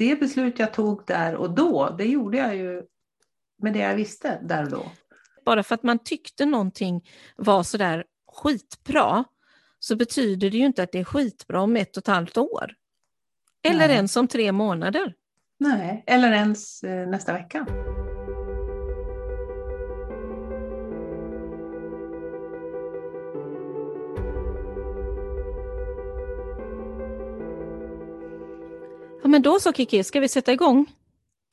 det beslut jag tog där och då, det gjorde jag ju med det jag visste där och då. Bara för att man tyckte någonting var sådär skitbra så betyder det ju inte att det är skitbra om ett och ett halvt år. Eller Nej. ens om tre månader. Nej, eller ens eh, nästa vecka. Ja, men då så Kiki, ska vi sätta igång?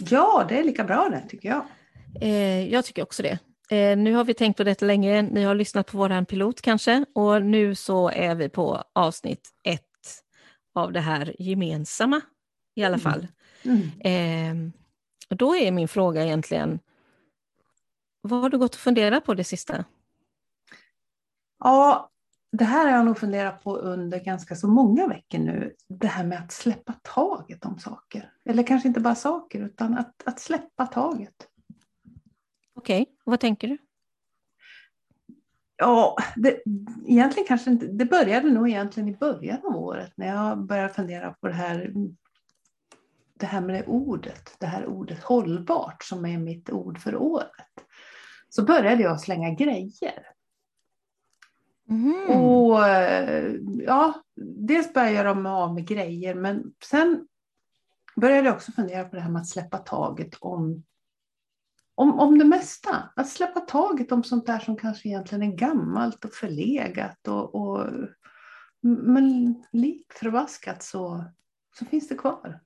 Ja, det är lika bra det tycker jag. Eh, jag tycker också det. Eh, nu har vi tänkt på detta länge, ni har lyssnat på våran pilot kanske och nu så är vi på avsnitt ett av det här gemensamma i alla mm. fall. Mm. Eh, och då är min fråga egentligen, vad har du gått och funderat på det sista? Ja, det här har jag nog funderat på under ganska så många veckor nu. Det här med att släppa taget om saker. Eller kanske inte bara saker, utan att, att släppa taget. Okej, okay. vad tänker du? Ja, det, egentligen kanske inte, det började nog egentligen i början av året när jag började fundera på det här, det här med det ordet, det här ordet hållbart som är mitt ord för året. Så började jag slänga grejer. Mm. Och ja, dels började mig av med grejer men sen började jag också fundera på det här med att släppa taget om om, om det mesta. Att släppa taget om sånt där som kanske egentligen är gammalt och förlegat. Och, och, men lik förbaskat så, så finns det kvar.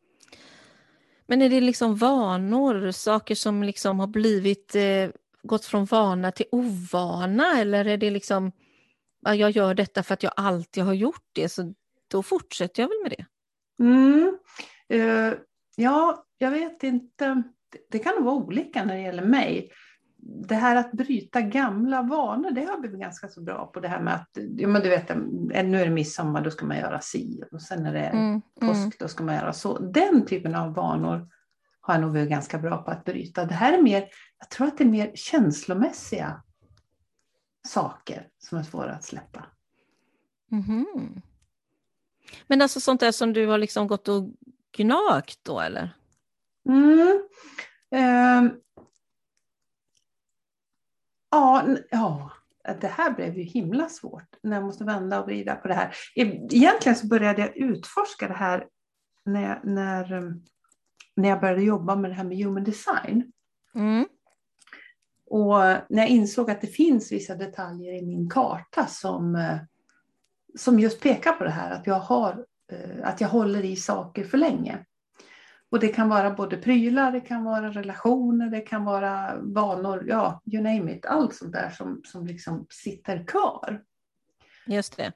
Men är det liksom vanor, saker som liksom har blivit, eh, gått från vana till ovana eller är det liksom, jag gör detta för att jag alltid har gjort det så då fortsätter jag väl med det? Mm. Uh, ja, jag vet inte det kan nog vara olika när det gäller mig. Det här att bryta gamla vanor, det har blivit ganska så bra på det här med att, ja men du vet, nu är det midsommar, då ska man göra si och sen är det mm, mm. påsk, då ska man göra så. Den typen av vanor har jag nog varit ganska bra på att bryta. Det här är mer, jag tror att det är mer känslomässiga saker som är svåra att släppa. Mm. Men alltså sånt där som du har liksom gått och gnagt då eller? Mm. Eh. Ja, ja, det här blev ju himla svårt när jag måste vända och vrida på det här. Egentligen så började jag utforska det här när, när, när jag började jobba med det här med human design. Mm. Och när jag insåg att det finns vissa detaljer i min karta som, eh, som just pekar på det här, att jag, har, eh, att jag håller i saker för länge. Och det kan vara både prylar, det kan vara relationer, det kan vara vanor, ja, you name it. Allt sånt där som, som liksom sitter kvar. Just det.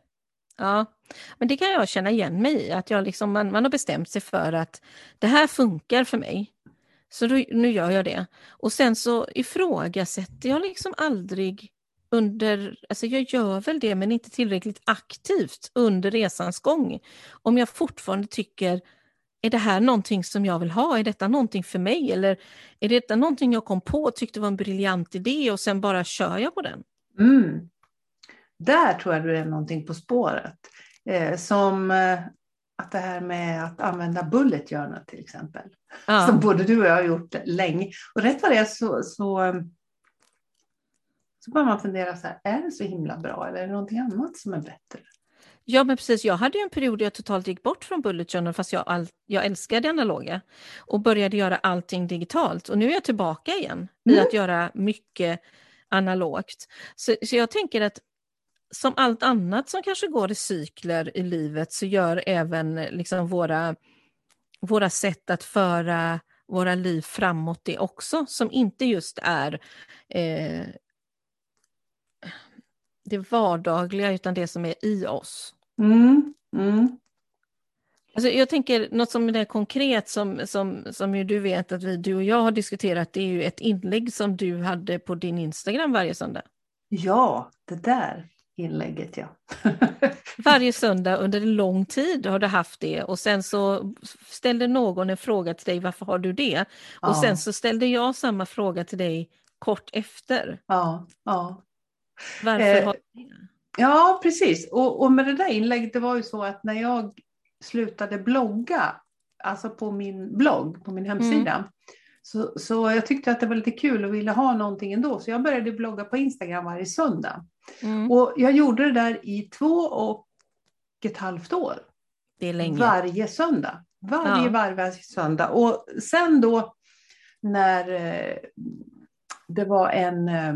Ja, men det kan jag känna igen mig i, att jag liksom, man, man har bestämt sig för att det här funkar för mig. Så då, nu gör jag det. Och sen så ifrågasätter jag liksom aldrig under, alltså jag gör väl det men inte tillräckligt aktivt under resans gång. Om jag fortfarande tycker är det här någonting som jag vill ha? Är detta någonting för mig? Eller är detta någonting jag kom på och tyckte var en briljant idé och sen bara kör jag på den? Mm. Där tror jag du är någonting på spåret. Eh, som eh, att det här med att använda bullet journal till exempel. Ja. Som både du och jag har gjort länge. Och rätt vad det är så, så, så börjar man fundera så här, är det så himla bra eller är det någonting annat som är bättre? Ja, men precis. Jag hade ju en period där jag totalt gick bort från bullet journal fast jag, all, jag älskade analoga och började göra allting digitalt. Och nu är jag tillbaka igen mm. i att göra mycket analogt. Så, så jag tänker att som allt annat som kanske går i cykler i livet så gör även liksom våra, våra sätt att föra våra liv framåt det också, som inte just är eh, det vardagliga utan det som är i oss. Mm, mm. Alltså jag tänker något som är konkret som, som, som ju du vet att vi, du och jag har diskuterat, det är ju ett inlägg som du hade på din Instagram varje söndag. Ja, det där inlägget ja. varje söndag under en lång tid har du haft det och sen så ställde någon en fråga till dig, varför har du det? Ja. Och sen så ställde jag samma fråga till dig kort efter. Ja, ja. Varför eh, har du det? Ja, precis. Och, och med det där inlägget, det var ju så att när jag slutade blogga alltså på min blogg, på min hemsida. Mm. Så, så jag tyckte att det var lite kul och ville ha någonting ändå. Så jag började blogga på Instagram varje söndag. Mm. Och jag gjorde det där i två och ett halvt år. Det är länge. Varje söndag. Varje, ja. varje söndag. Och sen då när eh, det var en, eh,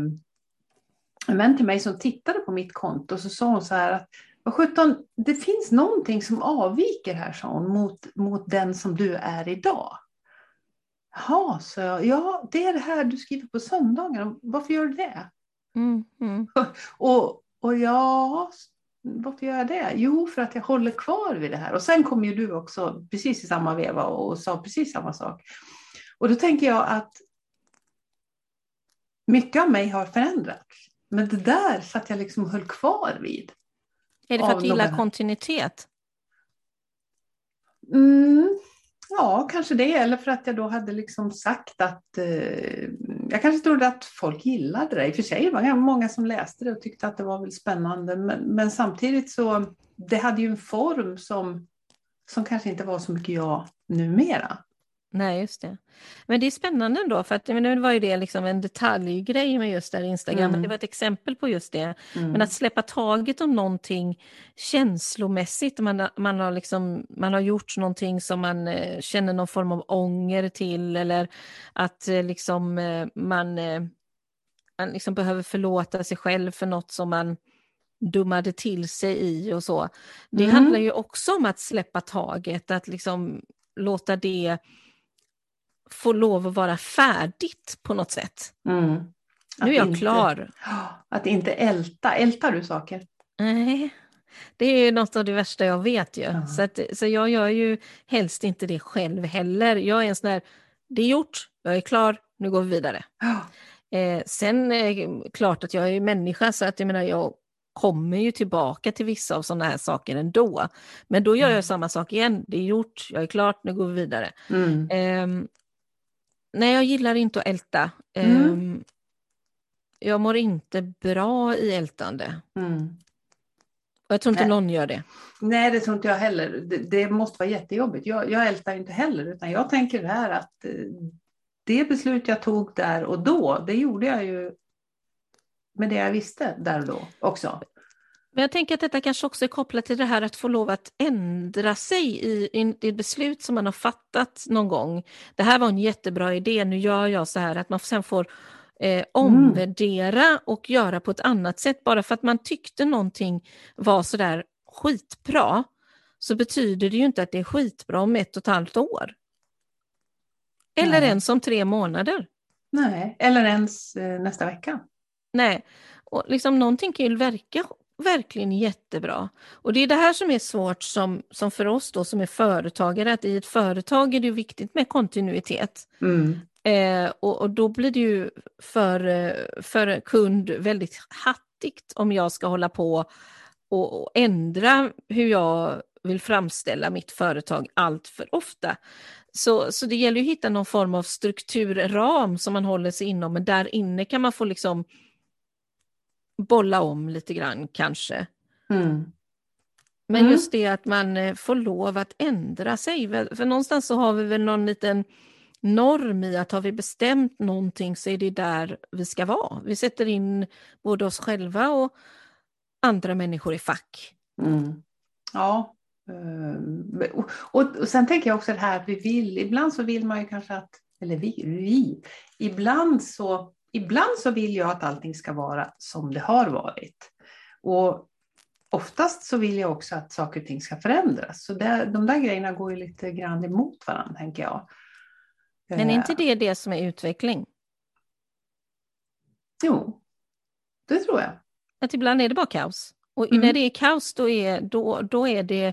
en vän till mig som tittade på mitt konto så sa hon så här att vad sjutton, det finns någonting som avviker här, sa hon, mot, mot den som du är idag. Jaha, så jag. Ja, det är det här du skriver på söndagar. Varför gör du det? Mm, mm. och, och ja, varför gör jag det? Jo, för att jag håller kvar vid det här. Och sen kom ju du också precis i samma veva och sa precis samma sak. Och då tänker jag att mycket av mig har förändrats. Men det där satt jag liksom höll kvar vid. Är det för att du gillar kontinuitet? Mm, ja, kanske det. Eller för att jag då hade liksom sagt att eh, jag kanske trodde att folk gillade det. I och för sig var det många som läste det och tyckte att det var väl spännande. Men, men samtidigt så det hade ju en form som, som kanske inte var så mycket jag numera. Nej, just det. Men det är spännande ändå, för att men nu var ju det liksom en detaljgrej med just där Instagram, mm. men det var ett exempel på just det. Mm. Men att släppa taget om någonting känslomässigt, man, man, har liksom, man har gjort någonting som man eh, känner någon form av ånger till, eller att eh, liksom, eh, man, man liksom behöver förlåta sig själv för något som man dummade till sig i och så. Det mm. handlar ju också om att släppa taget, att liksom låta det får lov att vara färdigt på något sätt. Mm. Nu är jag inte, klar. Att inte älta. Ältar du saker? Nej, det är något av det värsta jag vet ju. Mm. Så, att, så jag gör ju helst inte det själv heller. Jag är en sån där, det är gjort, jag är klar, nu går vi vidare. Eh, sen är det klart att jag är människa så att jag menar jag kommer ju tillbaka till vissa av sådana här saker ändå. Men då gör jag mm. samma sak igen, det är gjort, jag är klart, nu går vi vidare. Mm. Eh, nej, jag gillar inte att älta. Mm. Um, jag mår inte bra i ältande. Mm. Och jag tror inte nej. någon gör det. Nej, det tror inte jag heller. Det, det måste vara jättejobbigt. Jag, jag ältar inte heller, utan jag tänker här att eh, det beslut jag tog där och då, det gjorde jag ju med det jag visste där och då också. Men jag tänker att detta kanske också är kopplat till det här att få lov att ändra sig i, i, i ett beslut som man har fattat någon gång. Det här var en jättebra idé, nu gör jag så här, att man sen får eh, omvärdera mm. och göra på ett annat sätt. Bara för att man tyckte någonting var så där skitbra, så betyder det ju inte att det är skitbra om ett och ett halvt år. Eller Nej. ens om tre månader. Nej, eller ens eh, nästa vecka. Nej, och liksom någonting kan ju verka verkligen jättebra. Och det är det här som är svårt som, som för oss då som är företagare, att i ett företag är det viktigt med kontinuitet. Mm. Eh, och, och, då blir det ju för, för kund väldigt hattigt om jag ska hålla på och, och ändra hur jag vill framställa mitt företag allt för ofta. Så, så det gäller att hitta någon form av strukturram som man håller sig inom, men där inne kan man få liksom bolla om lite grann kanske. Mm. Men mm. just det att man eh, får lov att ändra sig, för någonstans så har vi väl någon liten norm i att har vi bestämt någonting så är det där vi ska vara. Vi sätter in både oss själva och andra människor i fack. Mm. Ja, ehm, och, och, sen tänker jag också det här att vi vill, ibland så vill man ju kanske att, eller vi, vi ibland så ibland så vill jag att allting ska vara som det har varit. Och oftast så vill jag också att saker och ting ska förändras. Så det, de där grejerna går ju lite grann emot varandra, tänker jag. Men är inte det det som är utveckling? Jo, det tror jag. Att ibland är det bara kaos. Och mm. när det är kaos då är, då, då är det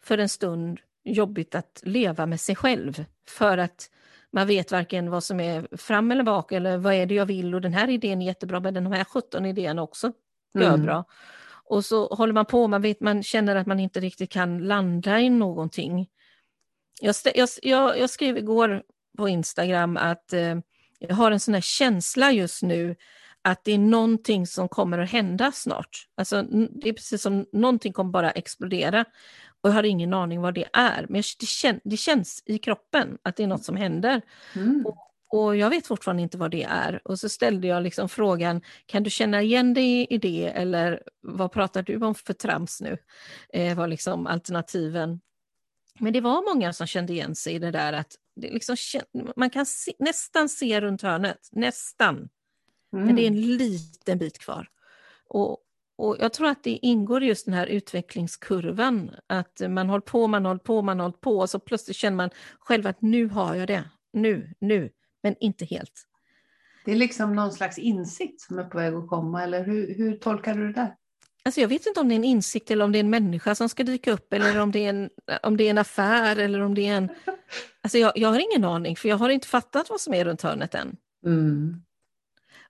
för en stund jobbigt att leva med sig själv. För att man vet varken vad som är fram eller bak eller vad är det jag vill och den här idén är jättebra men den här 17 idén också gör mm. bra. Och så håller man på, man, vet, man känner att man inte riktigt kan landa i någonting. Jag, jag, jag, jag skrev igår på Instagram att eh, jag har en sån här känsla just nu att det är någonting som kommer att hända snart. Alltså, det är precis som någonting kommer bara explodera. Och jag har ingen aning vad det är, men det, kän det känns i kroppen att det är något som händer. Mm. Och, och jag vet fortfarande inte vad det är. Och så ställde jag liksom frågan, kan du känna igen dig i det eller vad pratar du om för trams nu? Eh, var liksom alternativen. Men det var många som kände igen sig i det där att det liksom, man kan se, nästan se runt hörnet, nästan. Mm. Men det är en liten bit kvar. Och, och jag tror att det ingår i just den här utvecklingskurvan, att man håller på, man håller på, man håller på och så plötsligt känner man själv att nu har jag det, nu, nu, men inte helt. Det är liksom någon slags insikt som är på väg att komma, eller hur, hur tolkar du det där? Alltså jag vet inte om det är en insikt eller om det är en människa som ska dyka upp eller om det är en, om det är en affär eller om det är en... Alltså jag, jag har ingen aning för jag har inte fattat vad som är runt hörnet än. Mm.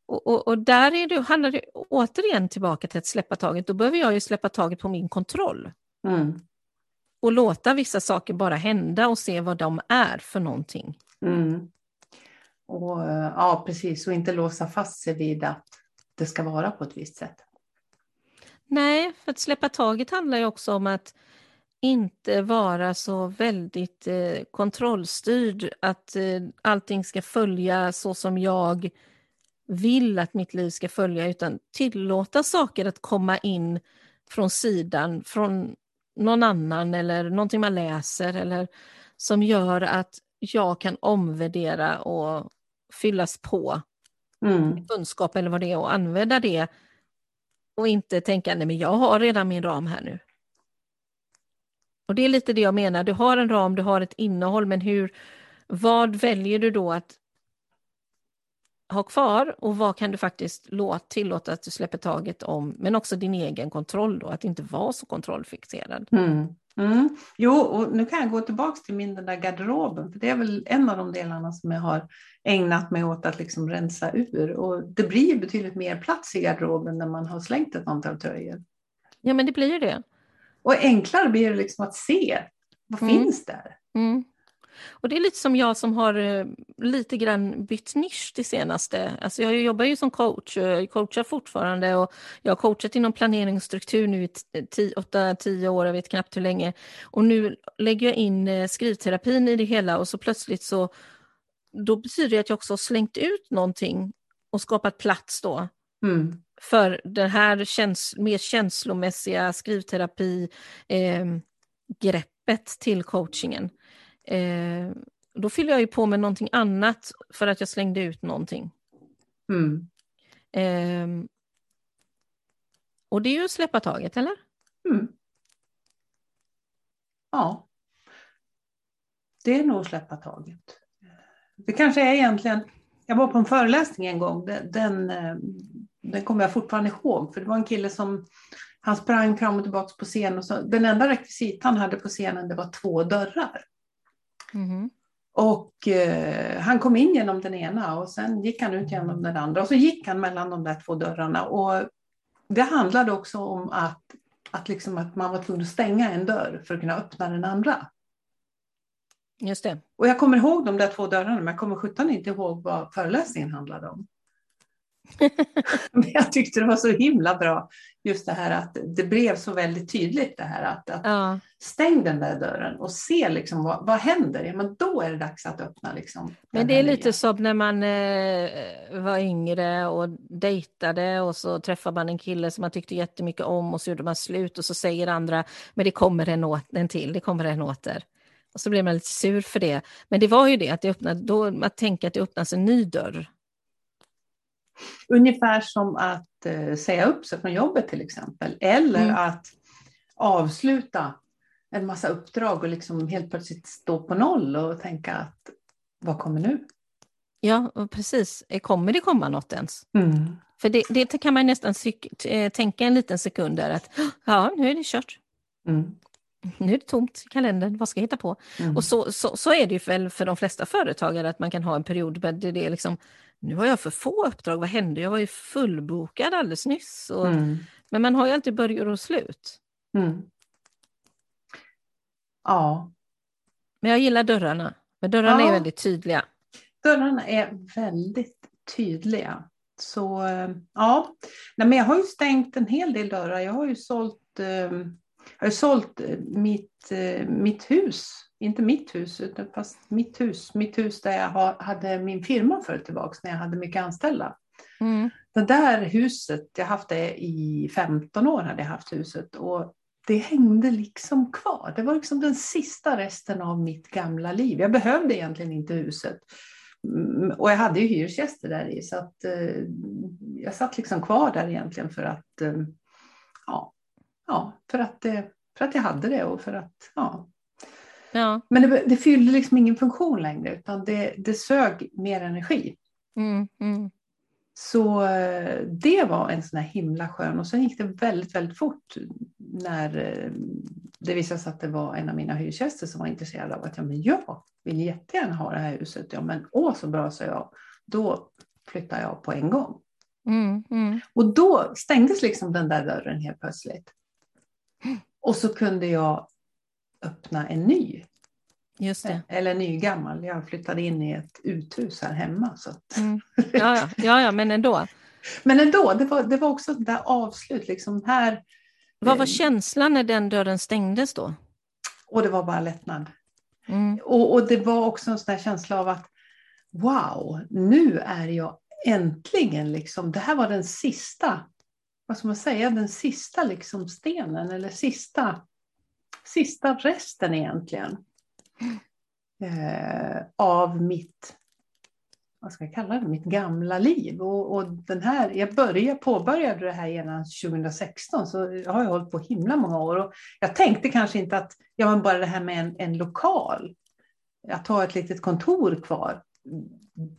Och, och, och, där är det, handlar det återigen tillbaka till att släppa taget. Då behöver jag ju släppa taget på min kontroll. Mm. Och låta vissa saker bara hända och se vad de är för någonting. Mm. Och, ja, precis. Och inte låsa fast sig vid att det ska vara på ett visst sätt. Nej, för att släppa taget handlar ju också om att inte vara så väldigt eh, kontrollstyrd, att eh, allting ska följa så som jag vill att mitt liv ska följa, utan tillåta saker att komma in från sidan, från någon annan eller någonting man läser eller som gör att jag kan omvärdera och fyllas på Mm. kunskap eller vad det är och använda det och inte tänka nej men jag har redan min ram här nu. Och det är lite det jag menar, du har en ram, du har ett innehåll, men hur, vad väljer du då att ha kvar och vad kan du faktiskt låta, tillåta att du släpper taget om, men också din egen kontroll då, att inte vara så kontrollfixerad. Mm. Mm. Jo, och nu kan jag gå tillbaka till min den där garderoben, för det är väl en av de delarna som jag har ägnat mig åt att liksom rensa ur. Och det blir betydligt mer plats i garderoben när man har slängt ett antal tröjor. Ja, men det blir ju det. Och enklare blir det liksom att se, vad Mm. finns där? Mm. Och det är lite som jag som har eh, lite grann bytt nisch det senaste. Alltså jag jobbar ju som coach, och jag coachar fortfarande och jag har coachat inom planering och struktur nu i 8-10 år, jag vet knappt hur länge. Och nu lägger jag in eh, skrivterapin i det hela och så plötsligt så då betyder det att jag också har slängt ut någonting och skapat plats då Mm. för det här käns mer känslomässiga skrivterapi eh, greppet till coachingen. Eh, då fyller jag ju på med någonting annat för att jag slängde ut någonting. Mm. Eh, och det är ju att släppa taget, eller? Mm. Ja. Det är nog att släppa taget. Det kanske är egentligen, jag var på en föreläsning en gång, den, den, eh, den kommer jag fortfarande ihåg, för det var en kille som han sprang fram och tillbaka på scen och så, den enda rekvisit han hade på scenen det var två dörrar. Mhm. Och eh, han kom in genom den ena och sen gick han ut genom den andra och så gick han mellan de där två dörrarna. Och det handlade också om att, att, liksom att man var tvungen att stänga en dörr för att kunna öppna den andra. Just det. Och jag kommer ihåg de där två dörrarna men jag kommer sjutton inte ihåg vad föreläsningen handlade om. Men jag tyckte det var så himla bra just det här att det blev så väldigt tydligt det här att, att Ja. stäng den där dörren och se liksom vad, vad händer. Ja, men då är det dags att öppna. Liksom, Men det är lite nya. som när man eh, var yngre och dejtade och så träffade man en kille som man tyckte jättemycket om och så gjorde man slut och så säger andra, men det kommer en, åt, en till, det kommer en åter. Och så blev man lite sur för det. Men det var ju det, att det öppnade, då, att tänka att det öppnas en ny dörr. Ungefär som att eh, säga upp sig från jobbet till exempel. Eller Mm. att avsluta en massa uppdrag och liksom helt plötsligt stå på noll och tänka att vad kommer nu? Ja, precis. Eh, Kommer det komma något ens? Mm. För det, det kan man nästan eh, tänka en liten sekund där att ja, nu är det kört. Mm. Nu är det tomt i kalendern, vad ska jag hitta på? Mm. Och så, så, så är det ju väl för de flesta företagare att man kan ha en period där det är liksom, nu har jag för få uppdrag, vad hände? Jag var ju fullbokad alldeles nyss. Och, Mm. Men man har ju alltid början och slut. Mm. Ja, Men jag gillar dörrarna. Men dörrarna Ja. är väldigt tydliga. dörrarna är väldigt tydliga. Så eh, ja, Nej, men jag har ju stängt en hel del dörrar. Jag har ju sålt eh, jag har sålt eh, mitt, mitt hus, inte mitt hus, utan fast mitt hus, mitt hus där jag hade min firma förut tillbaka när jag hade mycket anställda. Mm. Det där huset, jag har haft det i 15 år hade jag haft huset och det hängde liksom kvar. Det var liksom den sista resten av mitt gamla liv. Jag behövde egentligen inte huset. Mm, och jag hade ju hyresgäster där i så att eh, jag satt liksom kvar där egentligen för att eh, ja, ja, för att, eh, för att jag hade det och för att ja. Ja. Men det, det fyllde liksom ingen funktion längre utan det, det sög mer energi. Mm, mm. Så eh, det var en sån här himla skön och sen gick det väldigt, väldigt fort när eh, det visade sig att det var en av mina hyresgäster som var intresserad av att ja, men jag vill jättegärna ha det här huset. Ja, men åh så bra, sa jag. Då flyttar jag på en gång. Mm, mm. Och då stängdes liksom den där dörren helt plötsligt. Och så kunde jag öppna en ny. Just det. Eller ny gammal. Jag flyttade in i ett uthus här hemma. Så att... mm. ja, ja, ja, ja, men ändå. Men ändå, det var, det var också det där avslut. Liksom här, Vad var känslan när den dörren stängdes då? Och det var bara lättnad. Mm. Och, och, det var också en sån känsla av att wow, nu är jag äntligen liksom, det här var den sista, vad ska man säga, den sista liksom stenen eller sista, sista resten egentligen eh, av mitt, vad ska jag kalla det, mitt gamla liv. Och, och den här, jag började, påbörjade det här redan 2016 så jag har jag hållit på himla många år. Och jag tänkte kanske inte att, ja men bara det här med en, en lokal, att ha ett litet kontor kvar,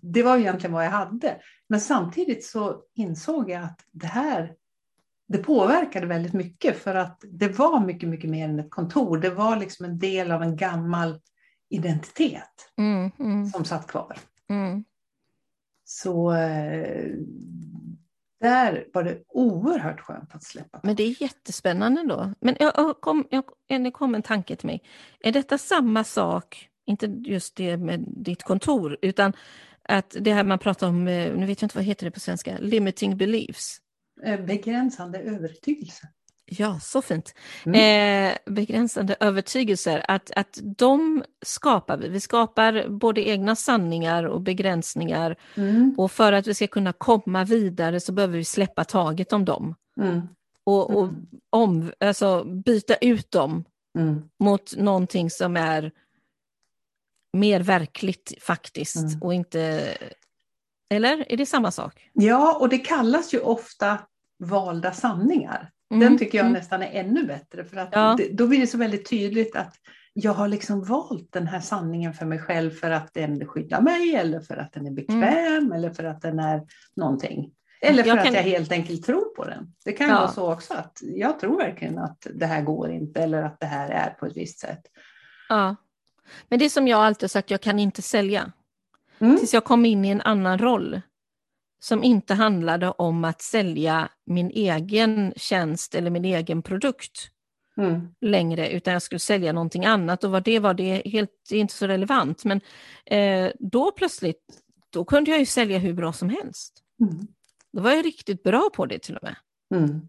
det var egentligen vad jag hade. Men samtidigt så insåg jag att det här det påverkade väldigt mycket för att det var mycket, mycket mer än ett kontor. Det var liksom en del av en gammal identitet mm, mm. som satt kvar. Mm. Så eh, där var det oerhört skönt att släppa. Men det är jättespännande då. Men jag kom, jag, det kom en tanke till mig. Är detta samma sak, inte just det med ditt kontor, utan att det här man pratar om, eh, nu vet jag inte vad heter det på svenska, limiting beliefs. Eh, begränsande övertygelse. Ja, så fint. Mm. Eh, begränsande övertygelser, att, att de skapar vi. Vi skapar både egna sanningar och begränsningar. Mm. Och för att vi ska kunna komma vidare så behöver vi släppa taget om dem. Mm. Och, och mm. om, alltså, byta ut dem mm. mot någonting som är mer verkligt faktiskt mm. och inte... Eller är det samma sak? Ja, och det kallas ju ofta valda sanningar. Den mm, tycker jag mm. nästan är ännu bättre för att ja. det, då blir det så väldigt tydligt att jag har liksom valt den här sanningen för mig själv för att den skyddar mig eller för att den är bekväm mm. eller för att den är någonting. Eller för jag kan... att jag helt enkelt tror på den. Det kan ja. vara så också att jag tror verkligen att det här går inte eller att det här är på ett visst sätt. Ja. Men det som jag alltid sagt, jag kan inte sälja. Mm. Tills jag kom in i en annan roll som inte handlade om att sälja min egen tjänst eller min egen produkt mm. längre, utan jag skulle sälja någonting annat och vad det var, det är, helt, det är inte så relevant. Men eh, då plötsligt, då kunde jag ju sälja hur bra som helst. Mm. Då var jag riktigt bra på det till och med. Mm.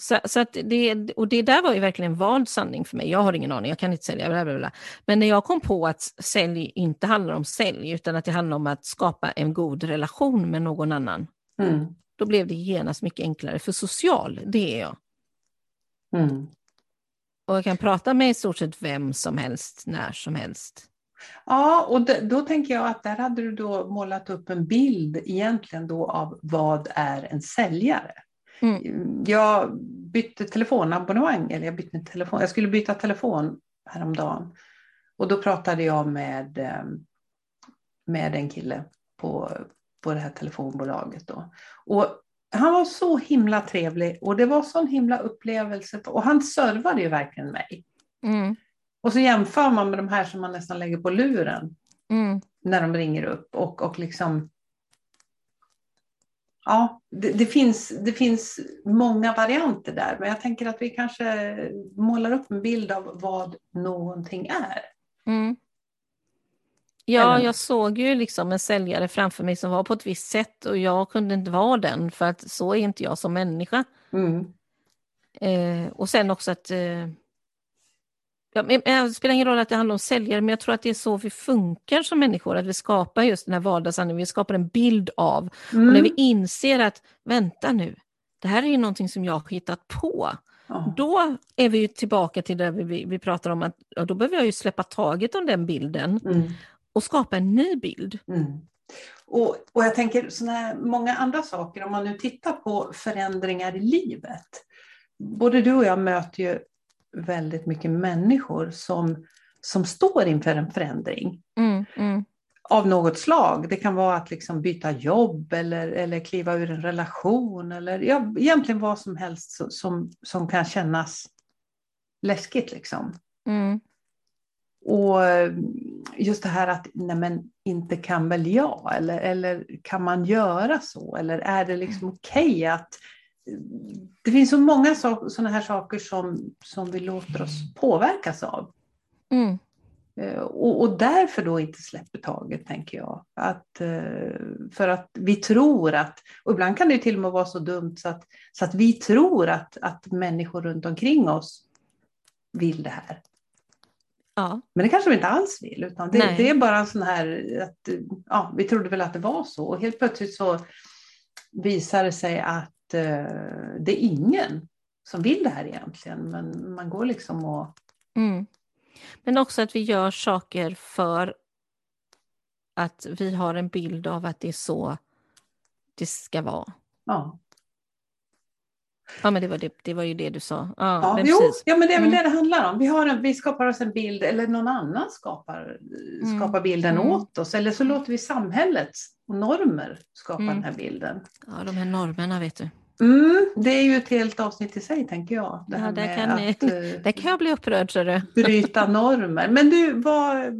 Så, så att det, och det där var ju verkligen en vald sanning för mig. Jag har ingen aning, jag kan inte sälja. Bla bla bla. Men när jag kom på att sälj inte handlar om sälj, utan att det handlar om att skapa en god relation med någon annan, mm. då blev det genast mycket enklare. För social, det är jag. Mm. Och jag kan prata med i stort sett vem som helst, när som helst. Ja, och då tänker jag att där hade du då målat upp en bild egentligen då av vad är en säljare? Mm. Jag bytte telefonabonnemang, eller jag bytte telefon. Jag skulle byta telefon häromdagen. Och då pratade jag med, eh, med en kille på, på det här telefonbolaget. Då. Och han var så himla trevlig och det var sån himla upplevelse. Och han servade ju verkligen mig. Mm. Och så jämför man med de här som man nästan lägger på luren. Mm. När de ringer upp och, och liksom ja, det, det, finns, det finns många varianter där, men jag tänker att vi kanske målar upp en bild av vad någonting är. Mm. Ja, Eller... jag såg ju liksom en säljare framför mig som var på ett visst sätt och jag kunde inte vara den för att så är inte jag som människa. Mm. Eh, och sen också att eh, Ja, men, det spelar ingen roll att det handlar om säljare, men jag tror att det är så vi funkar som människor, att vi skapar just den här vardagsandningen, vi skapar en bild av, mm. och när vi inser att, vänta nu, det här är ju någonting som jag har hittat på, oh. då är vi tillbaka till det vi, vi pratar om, att ja, då behöver jag ju släppa taget om den bilden mm. och skapa en ny bild. Mm. Och, och jag tänker såna många andra saker, om man nu tittar på förändringar i livet. Både du och jag möter ju väldigt mycket människor som, som står inför en förändring. Mm, mm. Av något slag. Det kan vara att liksom byta jobb eller, eller kliva ur en relation eller ja, egentligen vad som helst som, som kan kännas läskigt. Liksom. Mm. Och just det här att nej men, inte kan väl jag eller, eller kan man göra så eller är det liksom okej okay att det finns så många sådana här saker som, som vi låter oss påverkas av. Mm. Eh, och, och, därför då inte släpper taget, tänker jag. Att, eh, för att vi tror att, och ibland kan det till och med vara så dumt så att, så att vi tror att, att människor runt omkring oss vill det här. Ja. Men det kanske vi inte alls vill, utan det, det, är bara en sån här, att, ja, vi trodde väl att det var så och helt plötsligt så visar det sig att eh, det är ingen som vill det här egentligen, men man går liksom och... Mm. Men också att vi gör saker för att vi har en bild av att det är så det ska vara. Ja. Ja, men det var, det, det var ju det du sa. Ja, ja, men jo, ja men det är väl mm. det det handlar om. Vi, har en, vi skapar oss en bild, eller någon annan skapar, mm. skapar bilden mm. åt oss. Eller så låter vi samhället och normer skapa mm. den här bilden. Ja, de här normerna vet du. Mm, det är ju ett helt avsnitt i sig tänker jag. Det ja, där, kan, att, eh, där kan jag bli upprörd. Så det. Bryta normer. Men du, vad,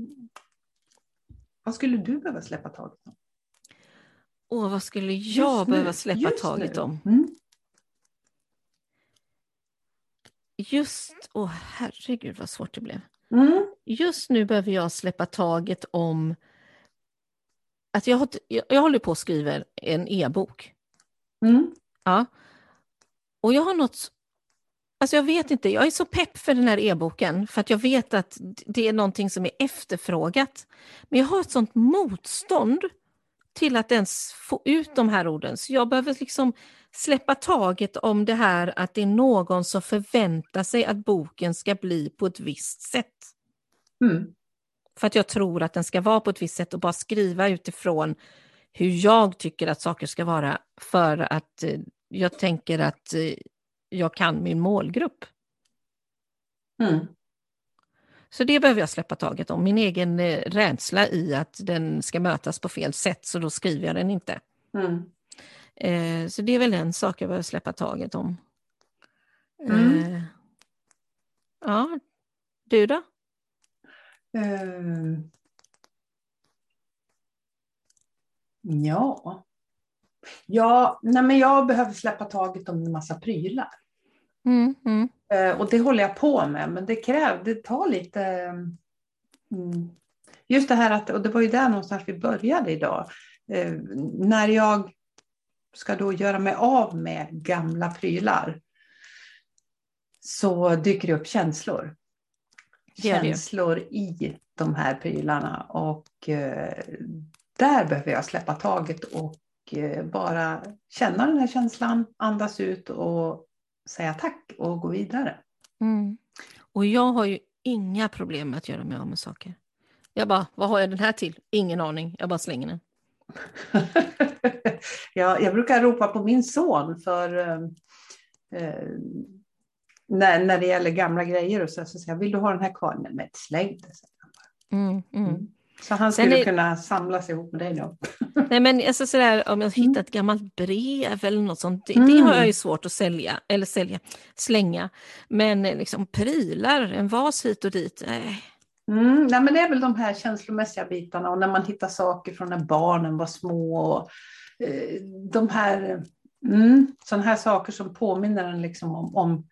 vad skulle du behöva släppa taget om? Åh, vad skulle jag just behöva släppa taget om? Mm. Just, åh oh, herregud vad svårt det blev. Mm. Just nu behöver jag släppa taget om att jag, jag håller på att skriva en e-bok. Mm. Ja. Och jag har något, alltså jag vet inte, jag är så pepp för den här e-boken för att jag vet att det är någonting som är efterfrågat. Men jag har ett sånt motstånd till att ens få ut de här orden, så jag behöver liksom släppa taget om det här att det är någon som förväntar sig att boken ska bli på ett visst sätt. Mm. För att jag tror att den ska vara på ett visst sätt och bara skriva utifrån hur jag tycker att saker ska vara för att eh, jag tänker att eh, jag kan min målgrupp. Mm. Så det behöver jag släppa taget om, min egen eh, rädsla i att den ska mötas på fel sätt, så då skriver jag den inte. Mm. Eh, så det är väl en sak jag behöver släppa taget om. Mm. Eh, ja, du då? Uh, ja. Ja, nej men jag behöver släppa taget om en massa prylar. Mm, mm. Uh, och det håller jag på med, men det kräver, det tar lite... Mm, just det här att, och det var ju där någonstans vi började idag. Uh, när jag ska då göra mig av med gamla prylar så dyker det upp känslor. Känslor i de här prylarna och eh, där behöver jag släppa taget och eh, bara känna den här känslan, andas ut och säga tack och gå vidare. Mm. Och jag har ju inga problem med att göra mig av med saker. Jag bara, vad har jag den här till? Ingen aning, jag bara slänger den. jag, jag brukar ropa på min son för eh, eh, när, när det gäller gamla grejer och så, så säger jag, vill du ha den här kvar? Nej, men släng det. Mm, mm. Mm. Så han skulle är... kunna samlas ihop med dig då. Nej men alltså sådär, om jag hittar mm. ett gammalt brev eller något sånt, det, det, har jag ju svårt att sälja, eller sälja, slänga. Men liksom prylar, en vas hit och dit, äh, Mm, nej, men det är väl de här känslomässiga bitarna och när man hittar saker från när barnen var små. Och, eh, de här, mm, sådana här saker som påminner en liksom om, om,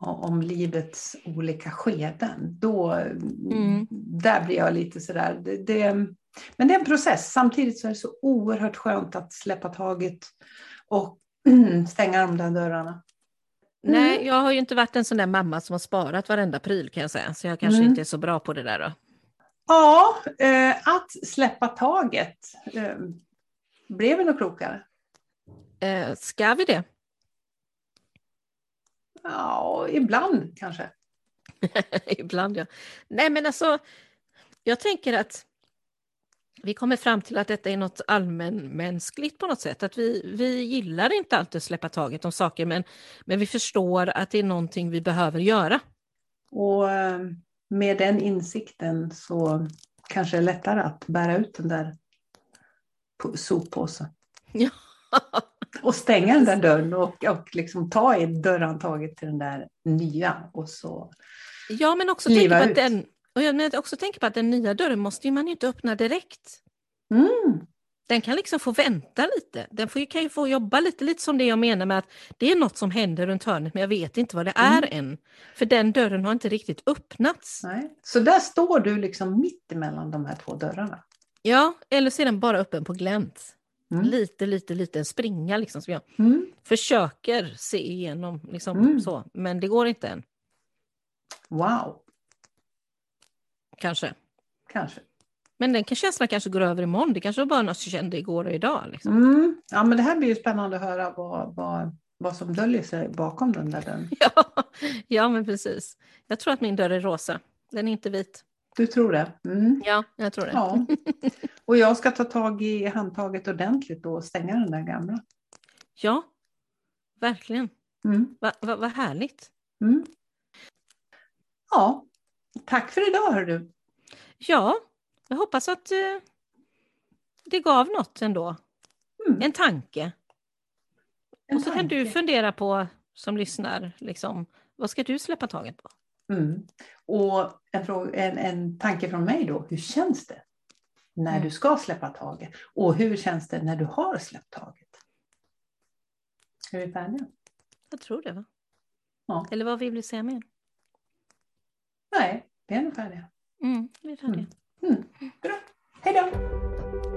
om livets olika skeden. Då, mm. Där blir jag lite sådär. Det, det, men det är en process. Samtidigt så är det så oerhört skönt att släppa taget och stänga de där dörrarna. Nej, jag har ju inte varit en sån där mamma som har sparat varenda pryl kan jag säga, så jag kanske Mm. inte är så bra på det där då. Ja, eh, att släppa taget. Eh, blev vi något klokare? Eh, ska vi det? Ja, ibland kanske. Ibland ja. Nej men alltså, jag tänker att vi kommer fram till att detta är något allmänmänskligt på något sätt. Att vi, vi gillar inte alltid att släppa taget om saker men, men vi förstår att det är någonting vi behöver göra. Och eh, med den insikten så kanske det är lättare att bära ut den där soppåsen. Ja. Och stänga den där dörren och, och liksom ta i dörrhandtaget till den där nya. Och så. Ja men också tänka på att den och jag men också tänka på att den nya dörren måste man ju inte öppna direkt. Mm, Den kan liksom få vänta lite. Den får, kan ju få jobba lite, lite som det jag menar med att det är något som händer runt hörnet men jag vet inte vad det är än. För den dörren har inte riktigt öppnats. nej. Så där står du liksom mitt emellan de här två dörrarna. Ja, eller så är den bara öppen på glänt. Mm. Lite, lite, lite en springa liksom som jag Mm, försöker se igenom. Liksom, Mm. så. Men det går inte än, wow, kanske. kanske. Men den känslan kanske går över imorgon. Det kanske var bara något jag kände igår och idag. Liksom. Mm. Ja, men det här blir ju spännande att höra vad, vad, vad som döljer sig bakom den där dörren. Ja, ja, men precis. Jag tror att min dörr är rosa. Den är inte vit. Du tror det? Mm. Ja, jag tror det. Ja. Och jag ska ta tag i handtaget ordentligt och stänga den där gamla. Ja, verkligen. Mm. Vad va, vad härligt. Mm. Ja, tack för idag hör du. Ja, jag hoppas att eh, det gav något ändå. Mm. En tanke. En och så kan du tanke. fundera på, som lyssnar, liksom, vad ska du släppa taget på? Mm. Och en, fråga, en, en tanke från mig då, hur känns det när Mm. du ska släppa taget? Och hur känns det när du har släppt taget? Är vi färdiga? Jag tror det va? Ja. Eller vad vill du säga mer? Nej, vi är nog färdiga. Mm, vi är färdiga. Mm. Bra, hej då!